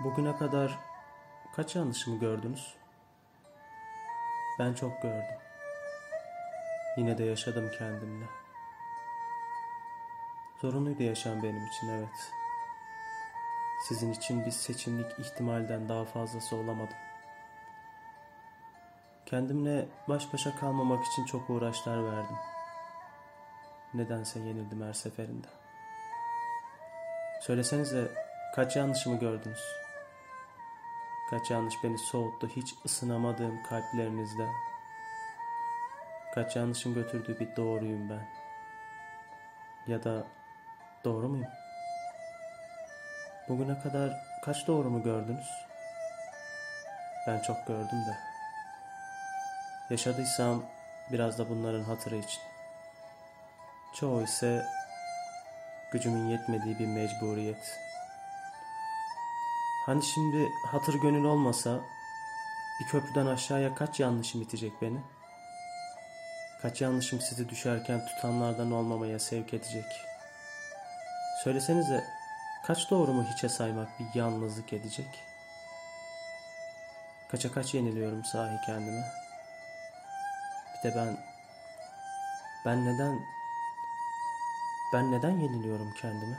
Bugüne kadar kaç yanlışımı gördünüz? Ben çok gördüm. Yine de yaşadım kendimle. Zorunluydu yaşam benim için evet. Sizin için bir seçimlik ihtimalden daha fazlası olamadım. Kendimle baş başa kalmamak için çok uğraşlar verdim. Nedense yenildim her seferinde. Söylesenize kaç yanlışımı gördünüz? Kaç yanlış beni soğuttu hiç ısınamadığım kalplerinizde. Kaç yanlışın götürdüğü bir doğruyum ben. Ya da doğru muyum? Bugüne kadar kaç doğrumu gördünüz? Ben çok gördüm de. Yaşadıysam biraz da bunların hatırı için. Çoğu ise gücümün yetmediği bir mecburiyet. Hani şimdi hatır gönül olmasa bir köprüden aşağıya kaç yanlışım itecek beni? Kaç yanlışım sizi düşerken tutanlardan olmamaya sevk edecek? Söylesenize kaç doğrumu hiçe saymak bir yalnızlık edecek? Kaça kaç yeniliyorum sahi kendime? Bir de ben ben neden ben neden yeniliyorum kendime?